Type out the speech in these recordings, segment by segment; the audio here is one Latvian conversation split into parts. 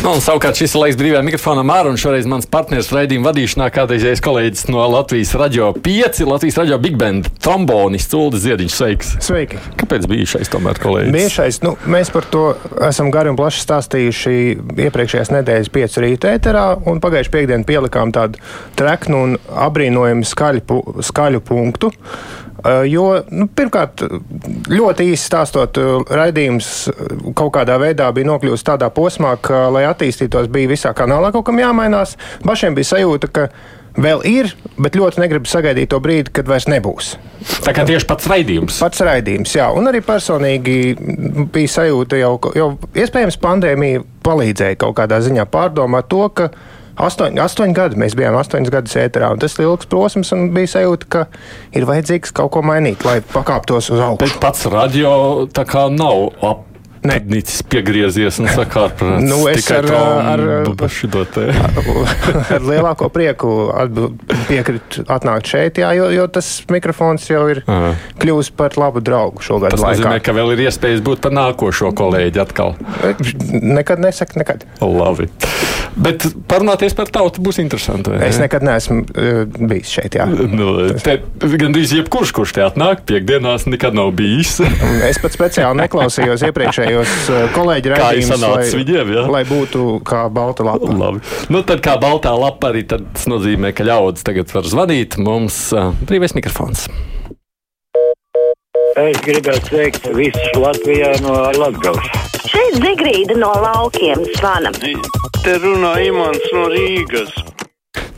Nu, un, savukārt šis ir laiks brīvajam mikrofonam ārā, un šoreiz mans partneris raidījuma vadīšanā kādreizējais kolēģis no Latvijas radio 5, Latvijas radio Big Band, trombonists Ulris Ziediņš. Sveiks! Sveiki! Kāpēc bija šais tomēr kolēģis? Biešais, nu, mēs par to esam gari un plaši stāstījuši iepriekšējās nedēļas 5 rīta ēterā, un pagājušajā piekdienā pielikām tādu treknu un apbrīnojumu skaļu, skaļu punktu. Jo, nu, pirmkārt, ļoti īsi stāstot, raidījums kaut kādā veidā bija nokļuvis tādā posmā, ka, lai attīstītos, bija visā kanālā kaut kam jāmainās. Bašiem bija sajūta, ka vēl ir, bet ļoti negribu sagaidīt to brīdi, kad vairs nebūs. Tā kā tieši pats raidījums. Pats raidījums, jā. Un arī personīgi bija sajūta, jau, jau iespējams pandēmija palīdzēja kaut kādā ziņā pārdomāt to, ka astoņi, astoņi gadi. Mēs bijām astoņus gadus ēterā, un tas ir ilgs posms, un bija sajūta, ka ir vajadzīgs kaut ko mainīt, lai pakāptos uz augšu. Bet pats radio tā kā nav ap Nicis piegriezies un sakārtots. nu, es ar, ar, ar lielāko prieku piekritu atnākt šeit, jā, jo, jo tas mikrofons jau ir Aha. kļuvis par labu draugu šogad. Tas laikā. nozīmē, ka vēl ir iespējas būt par nākošo kolēģi atkal. Nekad nesaka, nekad. Labi. Bet parunāties par tautu būs interesanti. Es nekad neesmu uh, bijis šeit. Jā. Nu, te, gan drīz jebkurš, kurš te atnāk, piekdienās nekad nav bijis. es pat speciāli neklausījos iepriekšējos uh, kolēģi raidījumus, lai, viņiem, jā? lai būtu kā balta lapa. Labi. Nu, tad kā baltā lapa arī tas nozīmē, ka ļaudis tagad var zvanīt. Mums uh, brīvais mikrofons. Es gribētu sveikt visus Latvijā no Latvijas. Šeit Zigrīda no laukiem zvana. Te runā Imants no Rīgas.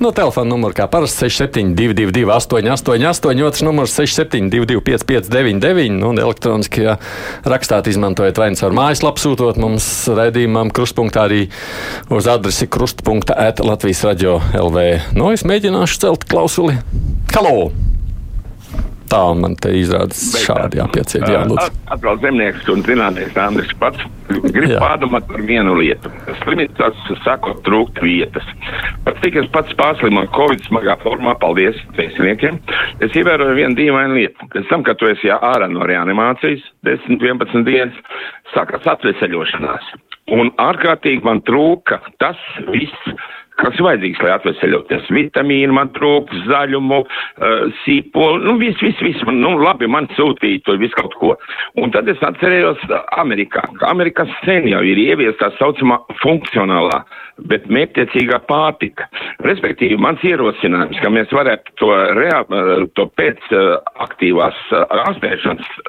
No telefona numura kā parasti 6722, 888, otrs numurs 6722, 559, nu, un elektroniski ja rakstāt, izmantojot vai nu caur mājaslapu, sūtot mums raidījumam, krustpunktā arī uz adresi krustpunkta ēta Latvijas radio LV. Nu, es mēģināšu celt klausuli. Halo! Tā man te izrādās šādi jāpieciet. Jā, Atkal zemnieks un zinātnieks Andris pats grib jā. pārdomāt par vienu lietu. Slimības sakot, trūkt vietas. Pat cik es pats pārslimoju Covid smagā formā, paldies pēcniekiem, es ievēroju vienu dīvainu lietu. Pēc tam, kad tu esi ārā no reanimācijas, 10, 11 dienas, sākās atveseļošanās. Un ārkārtīgi man trūka tas viss kas vajadzīgs, lai atveseļoties. Vitamīnu man trūks, zaļumu, uh, sīpolu, nu viss, viss, viss, man, nu labi, man sūtīja to visu kaut ko. Un tad es atcerējos Amerikā, ka Amerikā sen jau ir ievies tā saucamā funkcionālā, bet mērķtiecīgā pārtika. Respektīvi, mans ierosinājums, ka mēs varētu to, rea, to pēc aktīvās ārstēšanas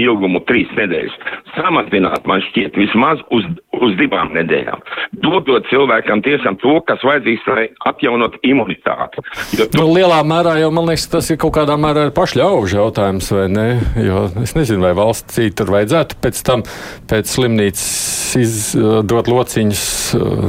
ilgumu trīs nedēļas, samazināt, man šķiet, vismaz uz, uz divām nedēļām. Dodot cilvēkam tiešām to, kas vajadzīgs, lai atjaunot imunitāti. Jo tu... nu, lielā mērā jau, man liekas, tas ir kaut kādā mērā pašļaužu jautājums, vai ne? Jo es nezinu, vai valsts tur vajadzētu pēc tam, pēc slimnīcas izdot lociņus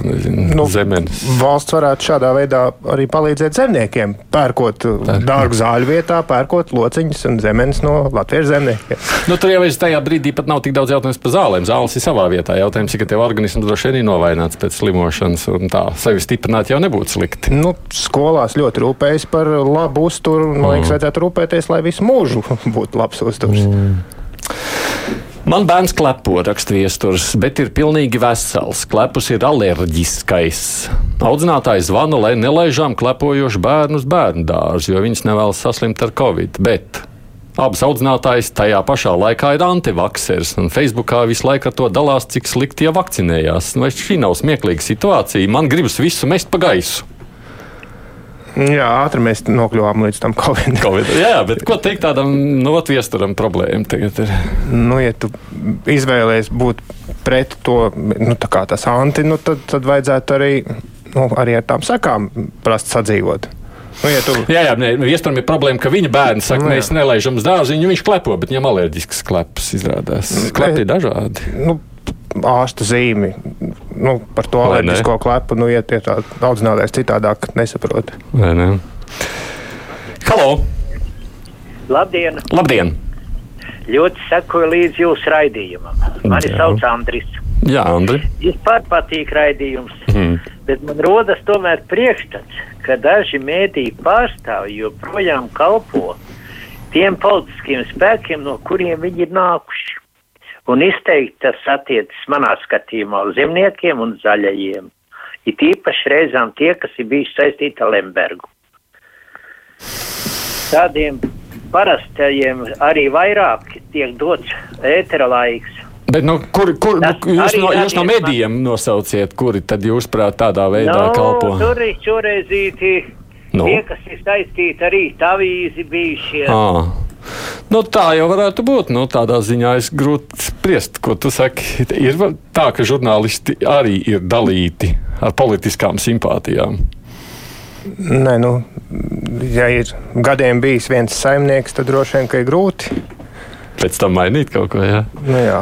nezinu, nu, zemenes. Valsts varētu šādā veidā arī palīdzēt zemniekiem, pērkot dārgu zāļu vietā, pērkot lociņus un zemenes no Latvijas zemniekiem. Nu, Nu, tur jau tajā brīdī pat nav tik daudz jautājumu par zālēm. Zāles ir savā vietā. Jautājums ir, ka tev organisms droši vien ir novaināts pēc slimošanas, un tā sevi stiprināt jau nebūtu slikti. Nu, skolās ļoti rūpējas par labu uzturu. Man liekas, mm. vajadzētu rūpēties, lai visu mūžu būtu labs uzturs. Mm. Man bērns klepo, raksta viesturs, bet ir pilnīgi vesels. Klepus ir alerģiskais. Audzinātājs zvana, lai nelaižām klepojošu bērnu uz bērnu dārzu, jo viņas nevēlas saslimt ar covid. Bet Abas audzinātājas tajā pašā laikā ir antivakseris, un Facebookā visu laiku ar to dalās, cik slikti jau vakcinējās. Vai šī nav smieklīga situācija? Man gribas visu mest pa gaisu. Jā, ātri mēs nokļuvām līdz tam Covid. COVID. Jā, bet ko teikt tādam notviesturam problēmām tagad? Ir? Nu, ja tu izvēlējies būt pret to, nu, tā kā tas anti, nu, tad, tad vajadzētu arī, nu, arī ar tām sakām prast sadzīvot. Nu, ja tu... Jā, jā, nē, iespējams, ir problēma, ka viņa bērns saka, nu, mēs nelaižam uz dārziņu, viņš klepo, bet viņam alerģisks kleps izrādās. Nu, Klepi ir dažādi. Nu, ārsta zīmi nu, par to alerģisko klepu, nu, ja tie tā audzinātais citādāk nesaprot. Vai ne? Halo! Labdien! Labdien! Ļoti sekoju līdzi jūsu raidījumam. Mani Jā. sauc Andris. Jā, Andri. Vispār patīk raidījums, mm. bet man rodas tomēr priekšstats, ka daži mēdīju pārstāvji joprojām kalpo tiem politiskiem spēkiem, no kuriem viņi ir nākuši. Un izteikti tas attiecas manā skatījumā uz zemniekiem un zaļajiem. It īpaši reizām tie, kas ir bijuši saistīti ar Lembergu. Tādiem parastajiem arī vairāk tiek dots ētera laiks. Bet, nu, kur, kur, nu, jūs, arī no, jūs no medijiem nosauciet, kuri tad jūs prāt tādā veidā Nu, kalpo? tur ir šoreizīti Nu? tie, kas ir saistīti arī tavīzi bijušie. À. Nu, tā jau varētu būt. Nu, tādā ziņā es grūti spriest, ko tu saki. Ir tā, ka žurnālisti arī ir dalīti ar politiskām simpātijām. Nē, nu, ja ir gadiem bijis viens saimnieks, tad droši vien ka ir grūti. Pēc tam mainīt kaut ko. Jā. Nu, jā.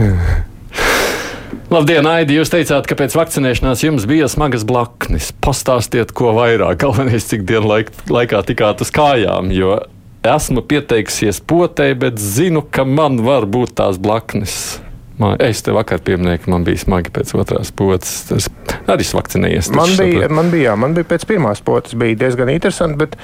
Labdien, Aidi! Jūs teicāt, ka pēc vakcinēšanās jums bija smagas blaknes. Pastāstiet, ko vairāk. Galvenais, cik dienu laik, laikā tikāt uz kājām. Jo esmu pieteikusies potē, bet zinu, ka man var būt tās blaknes. Man, es te vakar pieminēju, ka man bija smagi pēc otrās potes. Es arī esmu vakcinējies. Man bija, man bija, jā, man bija pēc pirmās potes, bija diezgan interesanti. Bet...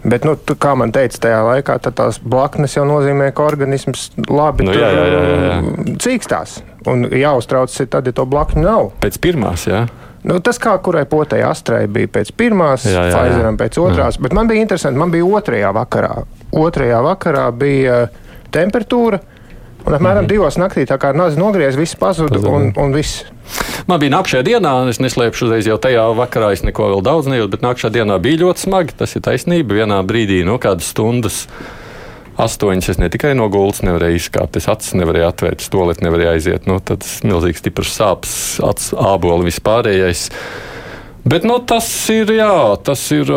Bet, nu, tu, kā man teica, tajā laikā tās blaknes jau nozīmē, ka organisms labi Nu, jā, jā, jā, jā. cīkstās. Un jāuztraucas, ir tad, ja to blakņu nav. Pēc pirmās, jā. Nu, tas kā kurai potei astrai bija pēc pirmās, Jā, jā, jā. Pfizeram pēc otrās. Bet man bija interesanti, man bija otrajā vakarā. Otrajā vakarā bija temperatūra. Un apmēram mm divos naktī tā kā nāzi nogriez, viss pazuda un, un viss. Man bija nākamajā dienā, es neslēpšu uzreiz jau tajā vakarā, es neko vēl daudz nejūtu, bet nākamajā dienā bija ļoti smagi. Tas ir taisnība. Vienā brīdī, nu, kādas stundas, astoņas, es ne tikai no gultas nevarēju izkāpt, es acis nevarēju atvērt, stolēt nevarēju aiziet. Nu, tad milzīgs stiprs sāpes, acis, āboli, vispārējais. Bet nu, tas ir, jā, tas ir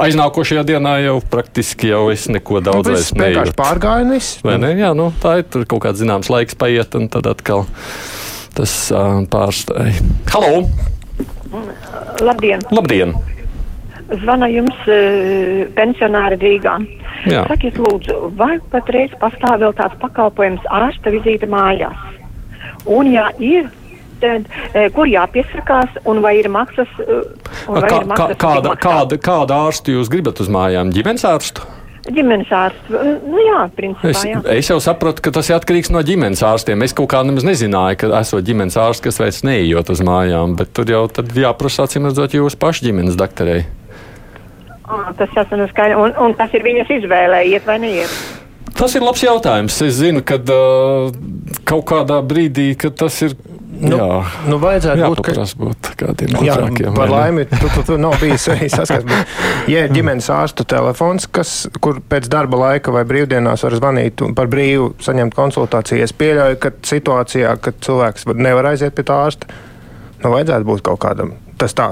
aiznākošajā dienā jau praktiski jau es neko daudz Nu, viss vienkārši viss. Vai ne? Jā, nu, tā ir tur kaut kāds zināms laiks paiet, un tad atkal tas uh, pārstāj. Halo! Labdien! Labdien! Zvana jums uh, pensionāri Rīgā. Jā. Sakiet, lūdzu, vai patreiz pastāv vēl tāds pakalpojums ārsta vizīte mājās? Un, ja ir, tad uh, kur jāpiesakās un vai ir maksas? Un vai Kā, ir maksas kāda, kāda, kāda ārstu jūs gribat uz mājām? Ģimenes ārstu? Ģimenes ārsts. Uh, Nu jā, principā, Es, jā. es jau saprotu, ka tas ir atkarīgs no ģimenes ārstiem. Es kaut kā nemaz nezināju, ka esot ģimenes ārsts, kas vairs neejot uz mājām, bet tur jau jāprasa, acīm redzot, jūsu pašu ģimenes doktorei. Ah, tas esmu skaidrs. Un, un tas ir viņas izvēlē, iet vai neiet. Tas ir labs jautājums. Es zinu, ka uh, kaut kādā brīdī, tas ir. Nu, jā, nu, vajadzētu būt, ka būt kādiem Jā, ātrākiem. par laimi, tu, tu, tu nav bijis arī saskars. Bet, ja ir ģimenes ārsta telefons, kas, kur pēc darba laika vai brīvdienās var zvanīt un par brīvu saņemt konsultāciju, es pieļauju, ka situācijā, kad cilvēks var- nevar aiziet pie tā ārsta, nu, vajadzētu būt kaut kādam. Tas tā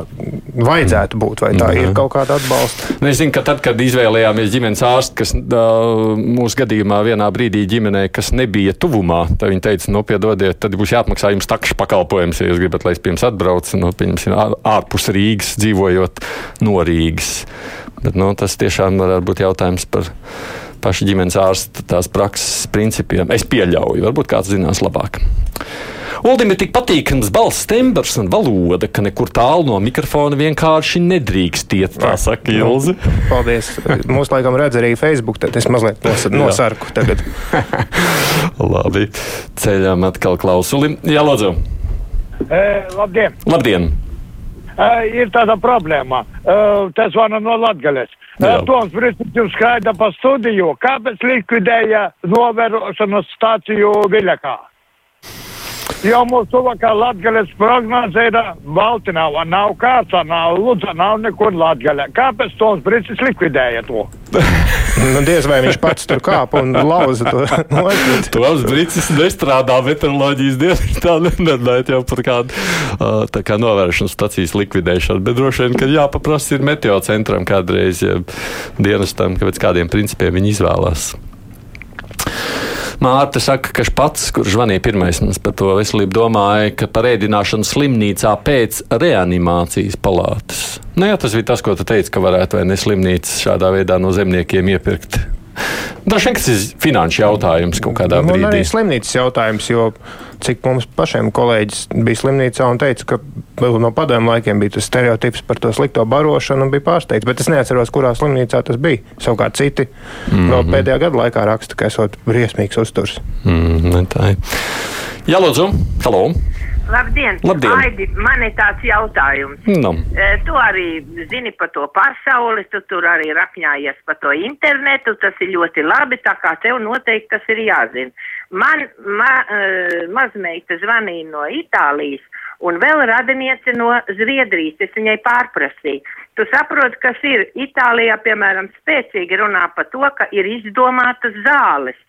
vajadzētu būt, vai tā ir kaut kāda atbalsta. Nu, es zinu, ka tad, kad izvēlējāmies ģimenes ārstu, kas mūsu gadījumā vienā brīdī ģimenē, kas nebija tuvumā, tad viņi teica, nu, piedodiet, tad būs jāapmaksā jums takšu pakalpojums, ja jūs gribat, lai es pie jums atbraucu, nu, ār- ārpus Rīgas, dzīvojot no Rīgas. Bet, nu, tas tiešām varētu būt jautājums par pašu ģimenes ārsta tās prakses principiem. Es pieļauju, varbūt kāds zinās labāk. Uldim ir tik patīkams balss tembrs un valoda, ka nekur tālu no mikrofona vienkārši nedrīkst iet. Tā saka Ilze. Paldies. Mūsu laikam redz arī Facebook, tad es mazliet nos, nosarku tagad. Labi, ceļām atkal klausuli. Jā, lūdzu. E, labdien! Labdien! E, ir tāda problēma. E, tas vana no Latgales. Toms Brīsīs jums skaida pa studiju. Kāpēc likvidēja novērošanas stāciju Viļakā? Jo mūsu tuvākā Latgales prognoze ir Balti nav, nav kāds, nav Lūdza, nav nekur Latgalē. Kāpēc Toms Brīsīs likvidēja to? Nu, diez vai viņš pats tur kāpa un lauza to nost. Tos brīcis nestrādā meteoroloģijas dienestā, nedomājot jau par kādu tā kā novēršanas stacijas likvidēšanu. Bet droši vien, ka jāpaprasa ir meteocentram kādreiz ja dienestam, ka pēc kādiem principiem viņi izvēlās. Mārta saka, ka pats, kurš zvanīja pirmais par to veselību, domāja, ka par ēdināšanu slimnīcā pēc reanimācijas palātas. Nu, jā, tas bija tas, ko tu teici, ka varētu vai ne slimnīcas šādā veidā no zemniekiem iepirkt Droši vien, tas ir finanšu jautājums kaut kādā Nu, un brīdī. arī slimnīcas jautājums, jo cik mums pašiem kolēģis bija slimnīcā un teica, ka vēl no padomu laikiem bija tas stereotips par to slikto barošanu un bija pārsteigts. Bet es neatceros, kurā slimnīcā tas bija. Savukārt citi mm -hmm. vēl pēdējā gada laikā raksta, ka esot briesmīgs uzturs. Mm, ne tā ir. Jā, lūdzu, halo! Labdien! Labdien. Aidi, man ir tāds jautājums. Nu. E, Tu arī zini par to pasauli, tu tur arī rakņājies par to internetu, tas ir ļoti labi, tā kā tev noteikti tas ir jāzina. Man ma, uh, mazmeita zvanīja no Itālijas un vēl radiniece no Zviedrijas, es viņai pārprasīju. Tu saproti, kas ir Itālijā, piemēram, spēcīgi runā par to, ka ir izdomātas zāles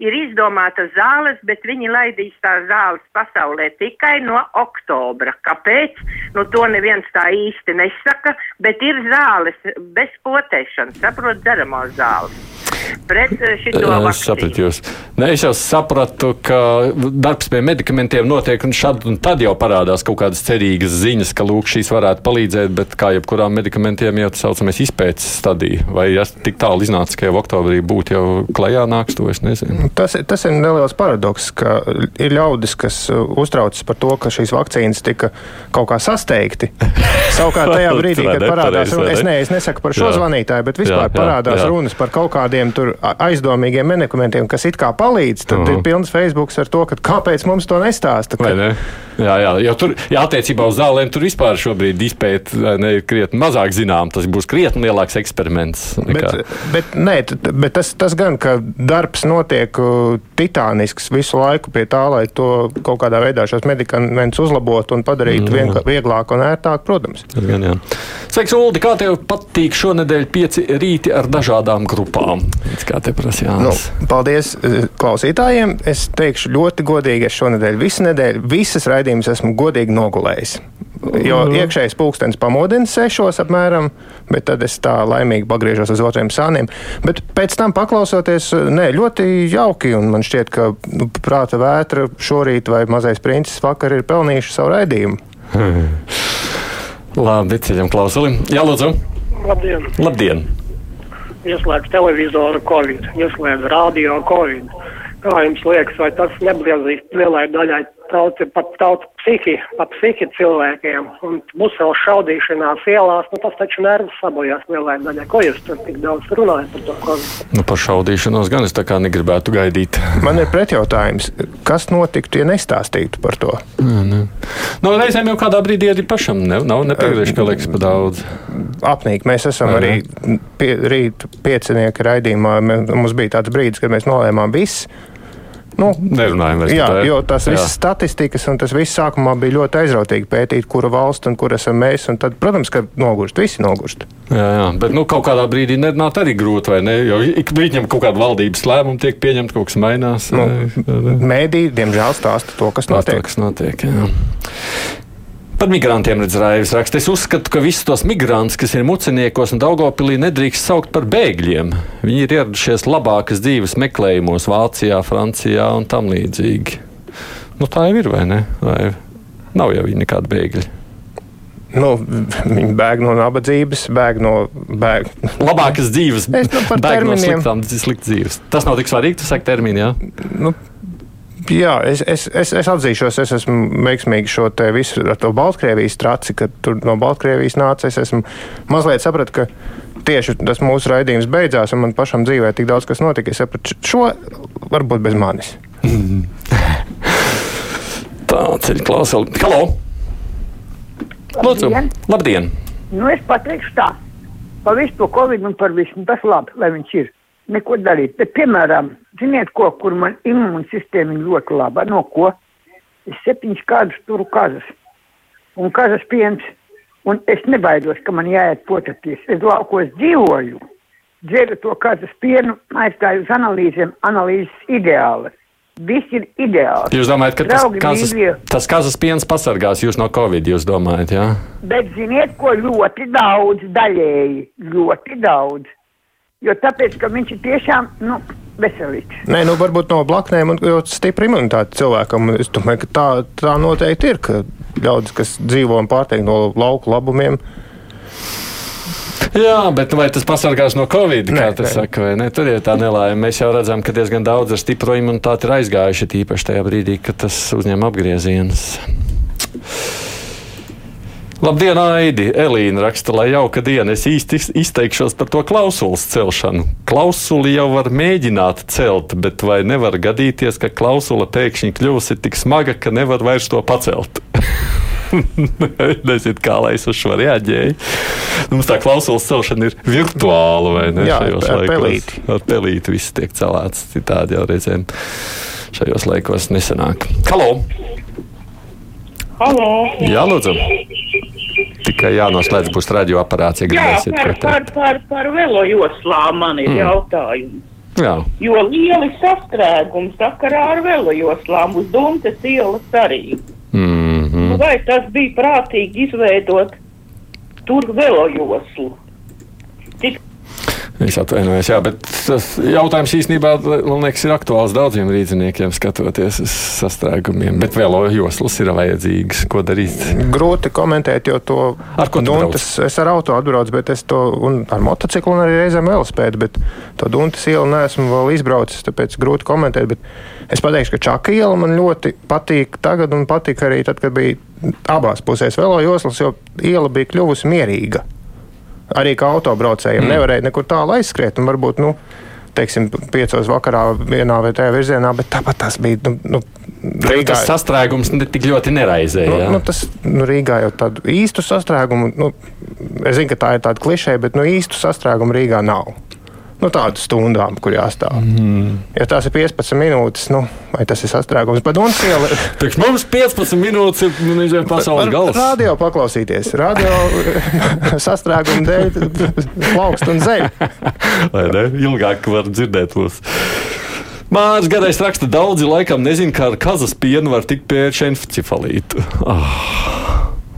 ir izdomātas zāles, bet viņi laidīs tās zāles pasaulē tikai no oktobra. Kāpēc? Nu, to neviens tā īsti nesaka, bet ir zāles bez potēšanas, saprot, dzeramās zāles. Pret eh, šito Es vakcīnu. sapratu jūs. Ne, es jau sapratu, ka darbs pie medikamentiem notiek, un šad un tad jau parādās kaut kādas cerīgas ziņas, ka lūk, šīs varētu palīdzēt, bet kā jebkurām medikamentiem jau tā saucamais izpētes stadija. Vai es tik tālu iznācu, ka jau oktobrī būtu jau klajā nāks, to es nezinu. Tas, tas ir neliels paradoks, ka ir ļaudis, kas uh, uztraucas par to, ka šīs vakcīnas tika kaut kā sasteigti. Savukārt tajā brīdī, kad ne? parādās, runa, es, ne? ne, es nesaku par šo Jā. zvanītāju, bet vispār Jā, jā, parādās jā. runas par kaut kādiem tur a- aizdomīgiem medikamentiem, kas it kā palīdz, tad Mhm. ir pilns Facebook ar to, kāpēc mums to nestāsta. Ka, ne? Jā, jā, jo tur, jā, attiecībā uz zālēm, tur vispār šobrīd izpēta ir krietni mazāk zinām. Tas būs krietni lielāks eksperiments. Nekā. Bet, bet, nē, bet tas, tas gan, ka darbs notiek uh, titānisks visu laiku pie tā, lai to kaut kādā veidā šos medikamentus uzlabotu un padarītu Mm. vieglāk un ērtāk, protams. Gan, jā. Sveiks, Uldi, kā tev patīk šonadēļ pieci rīti ar dažādām grupām? Kā te prasa Nu, paldies eh, klausītājiem. Es teikšu ļoti godīgi, es šonadēļ visu nedēļu visas raidījumus esmu godīgi nogulējis. Jo Mhm. iekšējais pulkstenis pamodina sešos apmēram, bet tad es tā laimīgi pagriežos uz otriem sāniem. Bet pēc tam paklausoties, nē, ļoti jauki, un man šķiet, ka nu, prāta vētra šorīt vai mazais princis vakar ir pelnījuši savu raidījumu. Labi, ceļam klausulim. Jā, lūdzu. Labdien! Labdien! Ieslēdz televizoru Covid, ieslēdz radio Covid. Kā jums liekas, vai tas nebliezīs lielai daļai tauti, pat tautu psihi, pat psihi cilvēkiem? Un vēl šaudīšanās ielās, nu tas taču nervus sabojās lielai daļai. Ko jūs tur tik daudz runājat par to Covid? Nu, par šaudīšanos gan es tā kā negribētu gaidīt. Man ir pretjautājums, kas notiktu, ja nestāstītu par to? Jā, ne. Nu, reizēm jau kādā brīdī arī pašam ne, nav nepiegriež, ka liekas par daudz. apnīk. Mēs esam Vai ne? arī pie, rīt piecinieki raidījumā. Mums bija tāds brīdis, kad mēs nolēmām visu. Nu, Nerunājam vairs par ja? jo tas Jā. viss statistikas un tas viss sākumā bija ļoti aizrautīgi pētīt, kura valsts un kur esam mēs. Tad, protams, ka nogurst, visi nogurst. Jā, jā, bet nu, kaut kādā brīdī nerunāt arī grūti, vai ne? Jo ik brīdim kaut kāda valdības lēmuma tiek pieņemta, kaut kas mainās. Nu, Mēdī, diemžēl, stāsta to, kas notiek. kas notiek jā. Par migrantiem redzējis raksts. Es uzskatu, ka visus tos migrantus, kas ir muciniekos un Daugopilī, nedrīkst saukt par bēgļiem. Viņi ir ieradušies labākas dzīves meklējumos Vācijā, Francijā un tam līdzīgi. Nu, tā jau ir, vai ne? Vai nav jau viņi nekādi bēgļi. Nu, viņi bēg no nabadzības, bēg no. Bēg. Labākas dzīves, Es nu par bēg no terminiem. sliktām, sliktas dzīves. Tas nav tik svarīgi, tu saki termini, jā? Nu, Jā, es, es, es, es atzīšos, es esmu veiksmīgi šo te visu ar to Baltkrievijas traci, kad tur no Baltkrievijas nāca. Es esmu mazliet sapratu, ka tieši tas mūsu raidījums beidzās, un man pašam dzīvē tik daudz kas notika. Es sapratu, šo varbūt bez manis. Tā ceļ klausuli. Halo! Lūdzu! Labdien. Labdien! Nu, es pateikšu tā, par visu to covid un par visu, nu, tas labi, lai viņš ir. Neko darīt. Bet, piemēram, ziniet, ko, kur man imūnsistēma ir ļoti laba. No ko? Es septiņus gadus turu kazas. Un kazas piens. Un es nebaidos, ka man jāiet potaties. Es laukos dzīvoju. Dzeru to kazas pienu, aizstāju uz analīzēm. Analīzes ideāli. Viss ir ideāli. Jūs domājat, ka tas Draugi kazas, mīļie. tas kazas piens pasargās jūs no Covid, jūs domājat, jā? Bet ziniet, ko ļoti daudz daļēji, ļoti daudz. Jo tāpēc, ka viņš ir tiešām, nu, veselīgs. Nē, nu varbūt no blaknēm un ļoti stipra imunitāte cilvēkam. Es domāju, ka tā, tā noteikti ir, ka ļaudis, kas dzīvo un pārtiek no lauku labumiem, Jā, bet vai tas pasargās no covid? Nē, Kā tas saka, vai ne? Tur ir tā nelaime. Mēs jau redzam, ka diezgan daudz ar stipro imunitāti ir aizgājuši, tīpaši tajā brīdī, kad tas uzņem apgriezienus. Labdien, Aidi! Elīna raksta, lai jauka diena. Es īsti iz- izteikšos par to klausulas celšanu. Klausuli jau var mēģināt celt, bet vai nevar gadīties, ka klausula pēkšņi kļūsi tik smaga, ka nevar vairs to pacelt? Nezinu, kā lai es uz šo reaģēju. Mums tā klausulas celšana ir virtuāla, vai ne? Jā, šajos ar pelīti. Ar pelīti viss tiek celēts. Citādi jau reizēm šajos laikos nesanāk. Halo! Halo! Jā, lūdzu! Tikai jānoslēdz būs radioaparāts, ja gribēsiet par, par, par, par velo joslām man ir Mm. jautājums. Jā. Jo lieli sastrēgumi sakarā ar velo joslām uz Dunkas ielas arī. Mm -hmm. Vai tas bija prātīgi izveidot tur velo joslu? Cik Es atvainojos, jā, bet tas jautājums īstenībā liekas, ir aktuāls daudziem rīzniekiem, skatoties uz sastrēgumiem. Bet vēl joslas ir vajadzīgas. Ko darīt? Grūti komentēt, jo to Ar ko duntas, es ar auto atbraucu, bet es to un ar motociklu un arī reizēm velospēdu, bet to duntas ielu neesmu vēl izbraucis, tāpēc grūti komentēt. Bet es pateikšu, ka Čaka iela man ļoti patīk tagad un patika arī tad, kad bija abās pusēs velo joslas, jo iela bija kļuvusi mierīga. Arī kā autobraucējiem mm. nevarēja nekur tālu aizskriet varbūt, nu, teiksim, piecos vakarā vienā vai tajā virzienā, bet tāpat tas bija, nu, nu Tev tas sastrēgums ne tik ļoti neraizēja. Nu, nu, tas nu, Rīgā jau tādu īstu sastrēgumu, nu, es zinu, ka tā ir tāda klišeja, bet nu, īstu sastrēgumu Rīgā nav. Nu, tādu stundām, kur jāstāv. Mm. Ja tās ir 15 minūtes, nu, vai tas ir sastrēgums? Bet un ciela. Priekš mums 15 minūtes ir nu, nezinu, pasaules gals. Radio paklausīties. Radio sastrēgumu dēļ plaukst un zeļ. Lai ne? Ilgāk var dzirdēt mūs. Mārcis Garais raksta, daudzi laikam nezina, kā ar kazas pienu var tikt pie šencefalīta. Oh.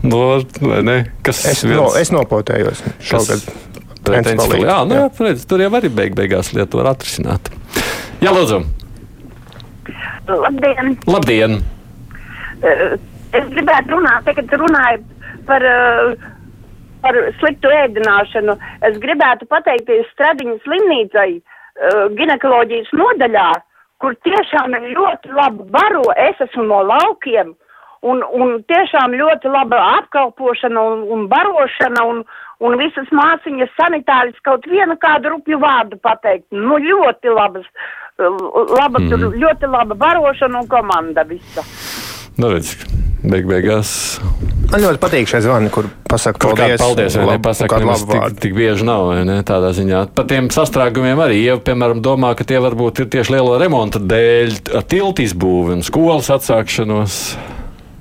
No, vai ne? Kas Es, no, es nopotējos šogad. Encefalītu, encefalītu. Jā, nu, jā. jā. Redz, tur jau arī beig beigās lietu var atrisināt. Jā, lūdzu. Labdien! Labdien! Eh, Es gribētu runāt, tagad runāju par, eh, par sliktu ēdināšanu. Es gribētu pateikties Stradiņas slimnīcai, eh, ginekoloģijas nodaļā, kur tiešām ir ļoti laba baro. Es esmu no laukiem. Un, un tiešām ļoti laba apkalpošana un, un barošana, un, un visas māsīņas sanitāris kaut vienu kādu rupju vārdu pateikt. Nu, ļoti labas, laba, mm. tur ļoti laba barošana un komanda visa. Nu, redz, beig beigās. Man ļoti patīk šie zvani, kur pasaka Kaut kādā paldies. paldies, vai ne? labu- Pasaka, kādu nemaz labu tik, tik bieži nav, vai ne? Tādā ziņā. Par tiem sastrēgumiem arī, ja, piemēram, domā, ka tie varbūt ir tieši liela remonta dēļ, ar tiltu izbūvi un skolas atsākšanos.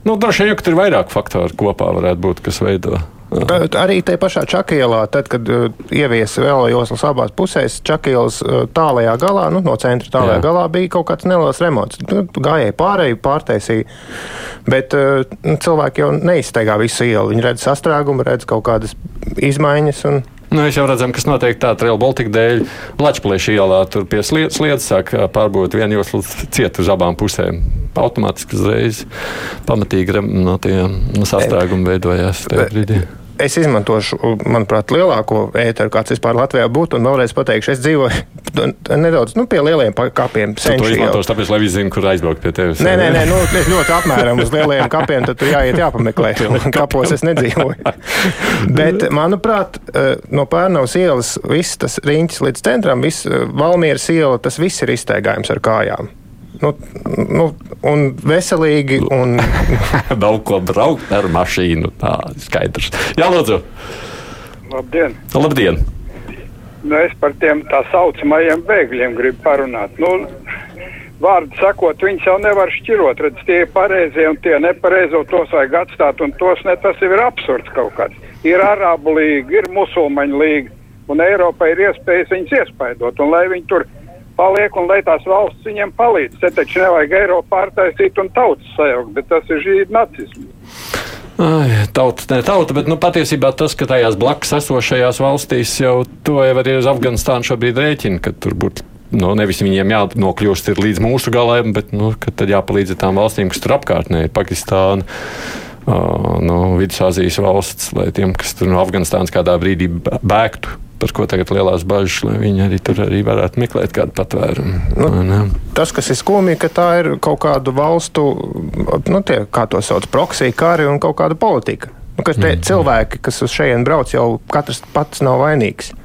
Nu, droši vien, ka ir vairāk faktoru kopā varētu būt, kas veido. Bet Arī tajā pašā Čakielā, tad, kad uh, ieviesa vēl joslas abās pusēs, Čakielas uh, tālajā galā, nu, no centra tālajā Jā. Galā bija kaut kāds neliels remonts. Nu, gājēji pārēju, pārtaisīja. Bet uh, cilvēki jau neizsteigā visu ielu. Viņi redz sastrēgumu, redz kaut kādas izmaiņas. Un, Nu, mēs jau redzam, kas notiek tā Trail Baltica dēļ. Latvijas ielā tur pie sliedas, sliedas sāk pārbūt vienu joslu ciet uz abām pusēm. Automātiski uzreiz pamatīgi no tie no sastrēgumi veidojās tajā brīdī. Es izmantošu, manuprāt, lielāko ēteru, kāds vispār Latvijā būtu. Un vēlreiz pateikšu, es dzīvoju nedaudz nu, pie lieliem kapiem. Tu to izmantos tāpēc, lai visi zinātu, kur aizbraukt pie tevis. Nē, nē, nē nu, ļoti apmēram uz lielajiem kapiem. Tad tur jāiet, jāpameklē. Kapos es nedzīvoju. Bet, manuprāt, eh, no Pērnavas ielas viss tas riņķis līdz centram, viss eh, Valmieras iela, tas viss ir izteigājums ar kājām. Nu, nu, un veselīgi. Un... Nav ko braukt ar mašīnu. Tā ir skaidrs. Jā, lūdzu. Labdien! Labdien! Nu, es par tiem tā saucamajiem bēgļiem gribu parunāt. Nu, vārdu sakot, viņus jau nevar šķirot. Redz, tie ir pareizie un tie nepareizo, tos vajag atstāt, un tos ne tas ir absurds kaut kāds. Ir Arābu līga, ir musulmaņu līga, un Eiropai ir iespējas viņus iespaidot, un lai viņi tur paliek un lai tās valsts viņiem palīdz. Te taču nevajag Eiropu pārtaisīt un tautas sajaukt, bet tas ir žīd nacisms. Ai, tauta, ne tauta, bet nu, patiesībā tas, ka tajās blakus esošajās valstīs jau to jau arī uz Afganistānu šobrīd rēķina, ka tur būtu. Nu, nevis viņiem jānokļūst līdz mūsu galam, bet nu, tad jāpalīdz tām valstīm, kas tur apkārtnē ir Pakistāna uh, no Vidusāzijas valsts, lai tiem, kas tur no Afganistānas kādā brīdī bēgtu. Par ko tagad lielās bažas, lai viņi arī tur arī varētu meklēt kādu patvērumu. Nu, tas, kas ir skumji, ka tā ir kaut kādu valstu, nu, tie, kā to sauc, proksija kari un kaut kāda politika. Nu, ka te, mm. cilvēki, kas uz šejienes brauc, jau katrs pats nav vainīgs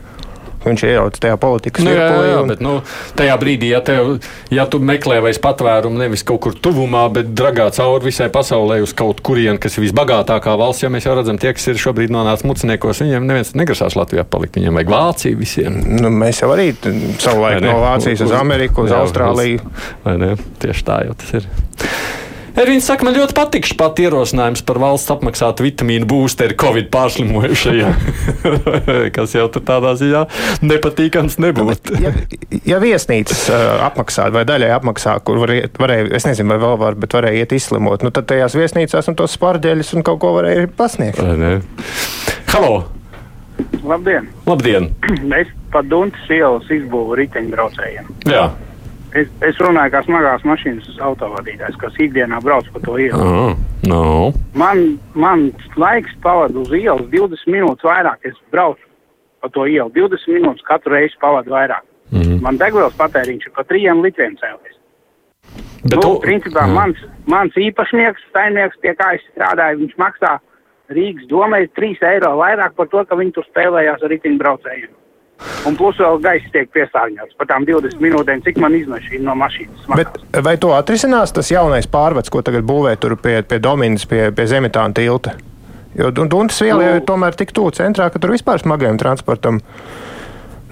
viņš iejaucas tajā politikas nu, virpulī. Jā, jā, un... bet nu, tajā brīdī, ja, tev, ja tu meklē vairs patvērumu nevis kaut kur tuvumā, bet dragā cauri visai pasaulē uz kaut kurien, kas ir visbagātākā valsts, ja mēs jau redzam, tie, kas ir šobrīd nonācis muciniekos, viņiem neviens negrasās Latvijā palikt. Viņiem vajag Vāciju visiem. Nu, mēs jau arī savulaik no Vācijas uz Ameriku, uz, uz Austrāliju. Uz, vai ne? Tieši tā jau tas ir. Ervīns saka, man ļoti patīk šis pat ierosinājums par valsts apmaksātu vitamīnu būsteri Covid pārslimojušajiem. kas jau tur tādā ziņā nepatīkams nebūtu. ja, ja viesnīcas uh, apmaksā vai daļai apmaksā, kur var iet, varēja, es nezinu, vai vēl var, bet varēja iet izslimot, nu tad tajās viesnīcās un tos spārģeļus un kaut ko varēja pasniegt. Halo! Labdien! Labdien! Es pa Dunkas ielas izbūvu riteņbraucējiem. Jā. Es, es runāju kā smagās mašīnas autovadītājs, kas ikdienā brauc pa to ielu. Oh, no. Man, man laiks pavadu uz ielas 20 minūtes vairāk. Es braucu pa to ielu 20 minūtes katru reizi pavadu vairāk. Mm -hmm. Man degvielas patēriņš ir pa 3 litriem cēlies. Bet nu, tu... principā mm. mans, mans īpašnieks, saimnieks, pie kā es strādāju, viņš maksā Rīgas domai 3 eiro vairāk par to, ka viņi tur spēlējās ar riteņbraucējiem. Un plus vēl gaisa tiek piesārņots par tām 20 minūtēm, cik man izmeša no mašīnas. Bet vai to atrisinās tas jaunais pārvads, ko tagad būvē tur pie, pie Dominas, pie, pie Zemitāna tilta? Jo Dunkas viela nu, jau ir tomēr tik tuvu centrā, ka tur vispār smagajam transportam.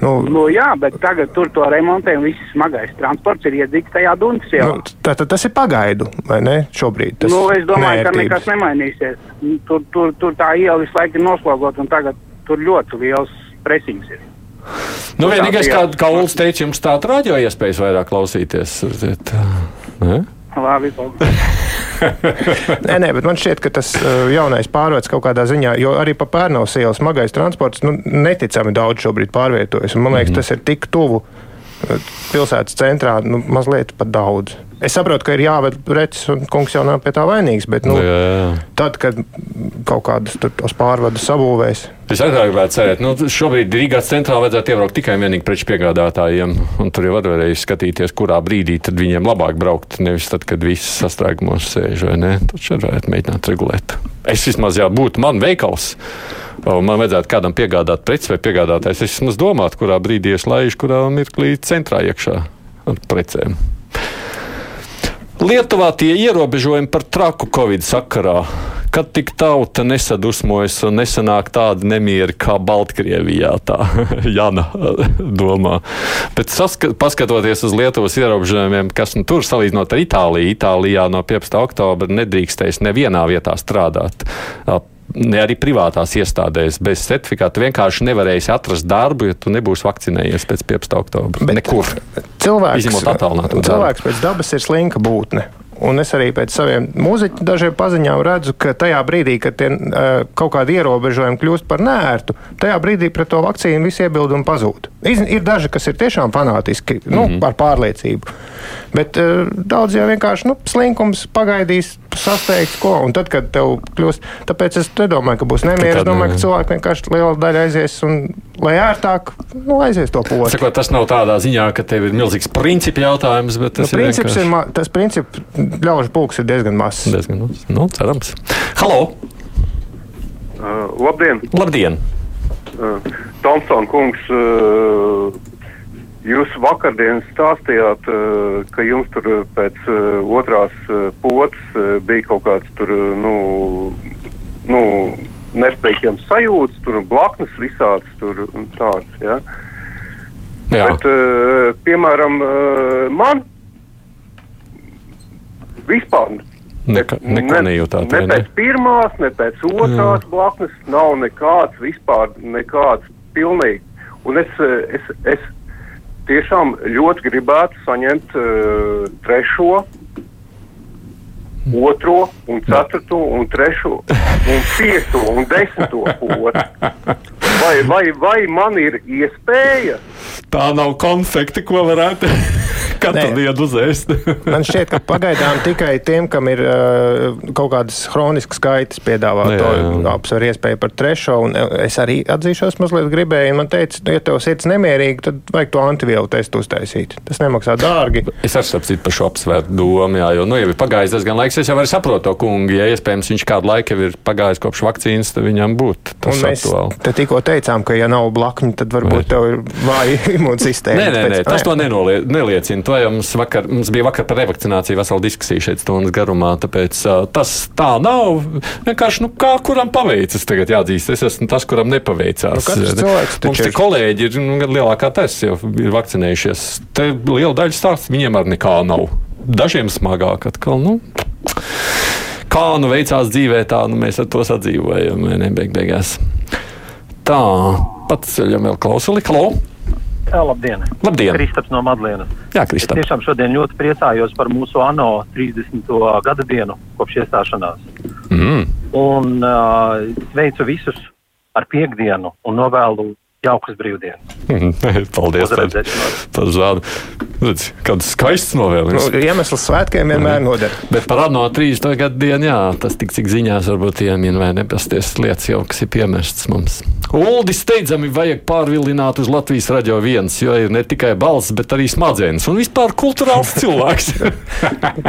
Nu, nu, jā, bet tagad tur to remontē un viss smagais transports ir iedzīts tajā Dunkas ielā. Nu, Tātad tas ir pagaidu, vai ne? Šobrīd tas nu, es domāju, nērtības. ka nekas nemainīsies. Tur, tur, tur tā iela visu laiku ir noslogot un tagad tur ļoti liels presings ir. Nu, vienīgais, kā, kā Ulas teica, jums tāda radio iespējas vairāk klausīties. Ne? Labi, nē, nē, bet man šķiet, ka tas uh, jaunais pārvērts kaut kādā ziņā, jo arī pa Pērnavas ielas smagais transports nu, neticami daudz šobrīd pārvietojas. Man liekas, mm -hmm. tas ir tik tuvu pilsētas centrā nu, mazliet pat daudz. Es saprotu, ka ir jāved preces, un kungs jau nav pie tā vainīgs. Bet, nu, jā, jā. tad, kad kaut kādas pārvades sabūvēs. Es arī gribētu cerēt, ka nu, šobrīd Rīgās centrā vajadzētu iebraukt tikai un vienīgi preču piegādātājiem. Tur jau varēja skatīties, kurā brīdī viņiem labāk braukt. Nevis tad, kad viss sastrēgumos sēž vai ne. Tad šeit varētu mēģināt regulēt. Es vismaz, ja būtu man veikals, man vajadzētu kādam piegādāt preci vai piegādātājs, es vismaz domātu, kurā brīdī es laižu, kurā mirklī centrā iekšā ar precēm. Lietuvā tie ierobežojumi par traku Covid sakarā. Kad tik tauta nesadusmojas un nesanāk tādi nemieri kā Baltkrievijā, tā Jana domā. Bet paskatoties uz Lietuvas ierobežojumiem, kas nu, tur salīdzinot ar Itāliju, Itālijā no 15. oktobra nedrīkstēs nevienā vietā strādāt ne arī privātās iestādēs. Bez certifikāta vienkārši nevarēsi atrast darbu, ja tu nebūsi vakcinējies pēc 15. oktobra. Bet Nekur. Cilvēks, cilvēks pēc dabas ir slinka būtne. Un es arī pēc saviem mūziķu dažiem paziņām redzu, ka tajā brīdī, kad tie, kaut kādi ierobežojumi kļūst par nērtu, tajā brīdī pret to vakcīnu visi iebildumi pazūd. Ir, ir daži, kas ir tiešām fanātiski, nu, mm -hmm. ar pārliecību. Bet uh, daudz jau vienkārši nu, slinkums pagaidīs, sasteigts ko. Un tad, kad tev kļūst, tāpēc es nedomāju, ka būs nemieris. Es domāju, ka cilvēki vienkārši liela daļa aizies un, lai ērtāk, nu, aizies to posmu. Sakot, tas nav tādā ziņā, ka tev ir milzīgs principu jautājums, bet tas nu, ir. Princips vienkārši... ir tas princips ļaužu pulks ir diezgan mazs. Diezgan mazs. Nu, cerams. Halo! Uh, labdien! Labdien! Uh, Tomsons kungs, uh, jūs vakardien stāstījāt, uh, ka jums tur pēc uh, otrās potes bija kaut kāds tur, nu, nu nespējams sajūts, tur blaknes visāds tur un tāds, ja? Jā. Bet, piemēram, man Vispār Nekā, nekā ne, nejūtāt. Ne pēc ne? pirmās, ne pēc otrās mm. blaknes nav nekāds vispār, nekāds pilnīgi. Un es, es, es tiešām ļoti gribētu saņemt uh, trešo, otro, un ceturto, un trešo, un piekto, un desmito potu. Vai, vai, vai man ir iespēja? Tā nav konfekti, ko varētu katru Nē. dienu uzēst. Man šķiet, ka pagaidām tikai tiem, kam ir uh, kaut kādas hroniskas gaitas, piedāvā Jā, to apsver iespēju par trešo. Un es arī atzīšos, mazliet gribēju. Man teica, ja tev sirds nemierīga, tad vajag to antivielu testu uztaisīt. Tas nemaksā dārgi. Es arī saprotu par šo apsvērtu domu, jā, jo nu, jau ir pagājis diezgan laiks. Es jau arī saprotu to kungu. Ja iespējams viņš kādu laiku ir pagājis kopš vakcīnas, tad viņam būtu tas aktuāli. te tikko teicām, ka, ja nav blakņu, tad varbūt tev ir vāja imūnsistēma. Nē, nē, nē, tas to nenolie, jau mums, vakar, mums bija vakar par revakcināciju vesela diskusija šeit stundas garumā. Tāpēc uh, tas tā nav. Vienkārši, nu, kā kuram paveicas, tagad jāatzīst. Es esmu tas, kuram nepaveicās. Nu, cilvēks mums te ir- kolēģi ir nu, lielākā taisa jau ir vakcinējušies. Te liela daļa stāsta, viņiem arī nekā nav. Dažiem smagāk atkal. Nu. Kā nu veicās dzīvē, tā nu mēs ar to sadzīvojam. vai Beig, beigās. Tā, pats ceļam vēl klausuli. Klau! Labdien! Labdien. Kristaps no Madlienas. Jā, Es Kristap. tiešām šodien ļoti priecājos par mūsu ANO 30. gada dienu kopš iestāšanās. Mm. Un uh, sveicu visus ar piekdienu un novēlu jaukas brīvdienas. Paldies par, zvanu. Redz, Kāds skaists novēlējums. Nu, iemesls svētkiem vienmēr noder. Bet par ANO 30. gadu dienu, jā, tas tik cik ziņās varbūt iemien vai nepasties lietas jau, kas ir piemērstas mums. Uldi steidzami vajag pārvilināt uz Latvijas radio viens, jo ir ne tikai balss, bet arī smadzenes un vispār kulturāls cilvēks.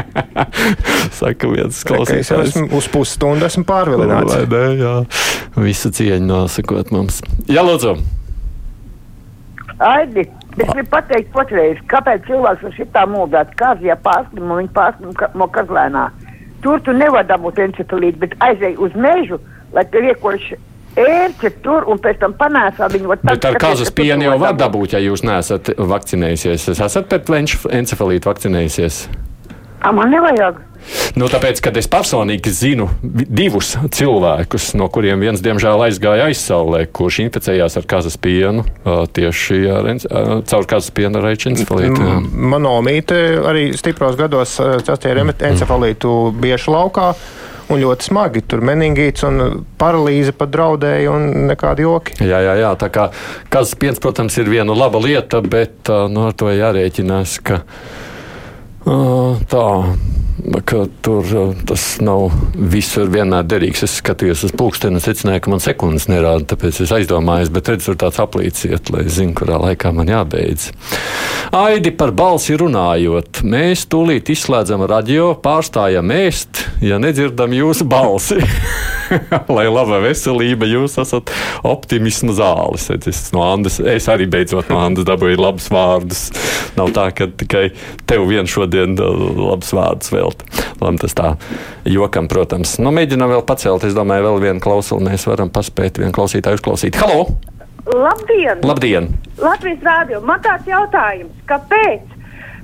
Saka viens Ka Es klausītājs. esmu uz pusstundu esmu pārvilināts. Vai ne, jā. Visu cieņu nosakot mums. Jā, lūdzu. Aidi, es gribu pateikt patreiz, kāpēc cilvēks ar šitā mūdāt kāzijā pārslim un viņa pārslim ka- no kazlēnā. Tur tu nevar dabūt encefalītu, bet aizej uz mežu, lai te riekoši ērce tur un pēc tam panēsā viņu. var Bet tad ar kāzas pienu jau var dabūt. ja jūs neesat vakcinējusies. Es esat pret venš- encefalītu vakcinējusies. A, man nevajag. Nu, tāpēc, kad es personīgi zinu divus cilvēkus, no kuriem viens, diemžēl, aizgāja aizsaulē, kurš inficējās ar kazas pienu, tieši ar, caur kazas pienu ar encefalītu. Manomīte arī stipros gados sastāja Mm. encefalītu biešu laukā. Un ļoti smagi tur meningīts un paralīze pat draudēja, un nekādi joki. Jā, jā, jā. Tā kā kazas piens, protams, ir viena laba lieta, bet nu, ar to jārēķinās, ka ā, tā. Ka tur ā, tas nav visur vienmēr derīgs. Es skatījos uz pulksteni secināju, ka man sekundes nerāda, tāpēc es aizdomājos, bet redzu, tur tāds aplīciet, lai zinu, kurā laikā man jābeidz. Aidi par balsi runājot, mēs tūlīt izslēdzam radio, pārstājam ēst, ja nedzirdam jūsu balsi. Lai laba veselība, jūs esat optimisma zāles. Es, no Andas, es arī beidzot no Andas dabūju labus vārdus. Nav tā, ka tikai tev vien šodien uh, labs vārds vēlt. Labi, tas tā jokam, protams. Nu, mēģinām vēl pacelt. Es domāju, vēl vienu klausuli mēs varam paspēt vienu klausītāju uzklausīt. Halo! Labdien! Labdien! Latvijas rādio. Man tāds jautājums, kāpēc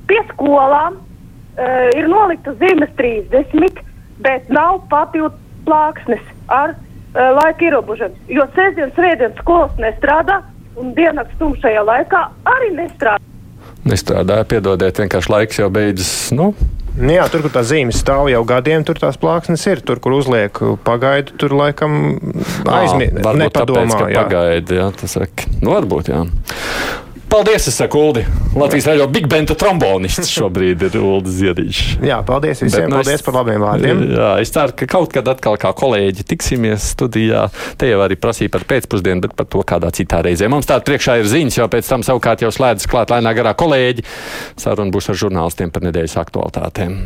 pie skolām uh, ir nolikta zīmes 30, bet nav papildu plāksnes ar uh, laika ierobežojumu? Jo sestdienas, rītdienas skolas nestrādā un diennakts tumšajā laikā arī nestrādā. Nestrādāja, piedodiet, vienkārši laiks jau beidzas. Nu Jā, tur, kur tā zīme stāv jau gadiem, tur tās plāksnes ir. Tur, kur uzliek pagaidu, tur laikam aizmirst. Nepadomā, tāpēc, jā. pagaidi, jā, tas saka. Nu, varbūt, jā. Paldies, es saku, Uldi. Latvijas radio Big Benta trombonists šobrīd ir Uldi Ziedīšs. Jā, paldies visiem. Bet, nu, paldies es- par labiem vārdiem. Jā, es ceru, ka kaut kad atkal kā kolēģi tiksimies studijā. Te jau arī prasīja par pēcpusdienu, bet par to kādā citā reizē. Mums tāda priekšā ir ziņas, jo pēc tam savukārt jau slēdzas klāt lēnā garā kolēģi. Saruna būs ar žurnālistiem par nedēļas aktualitātēm.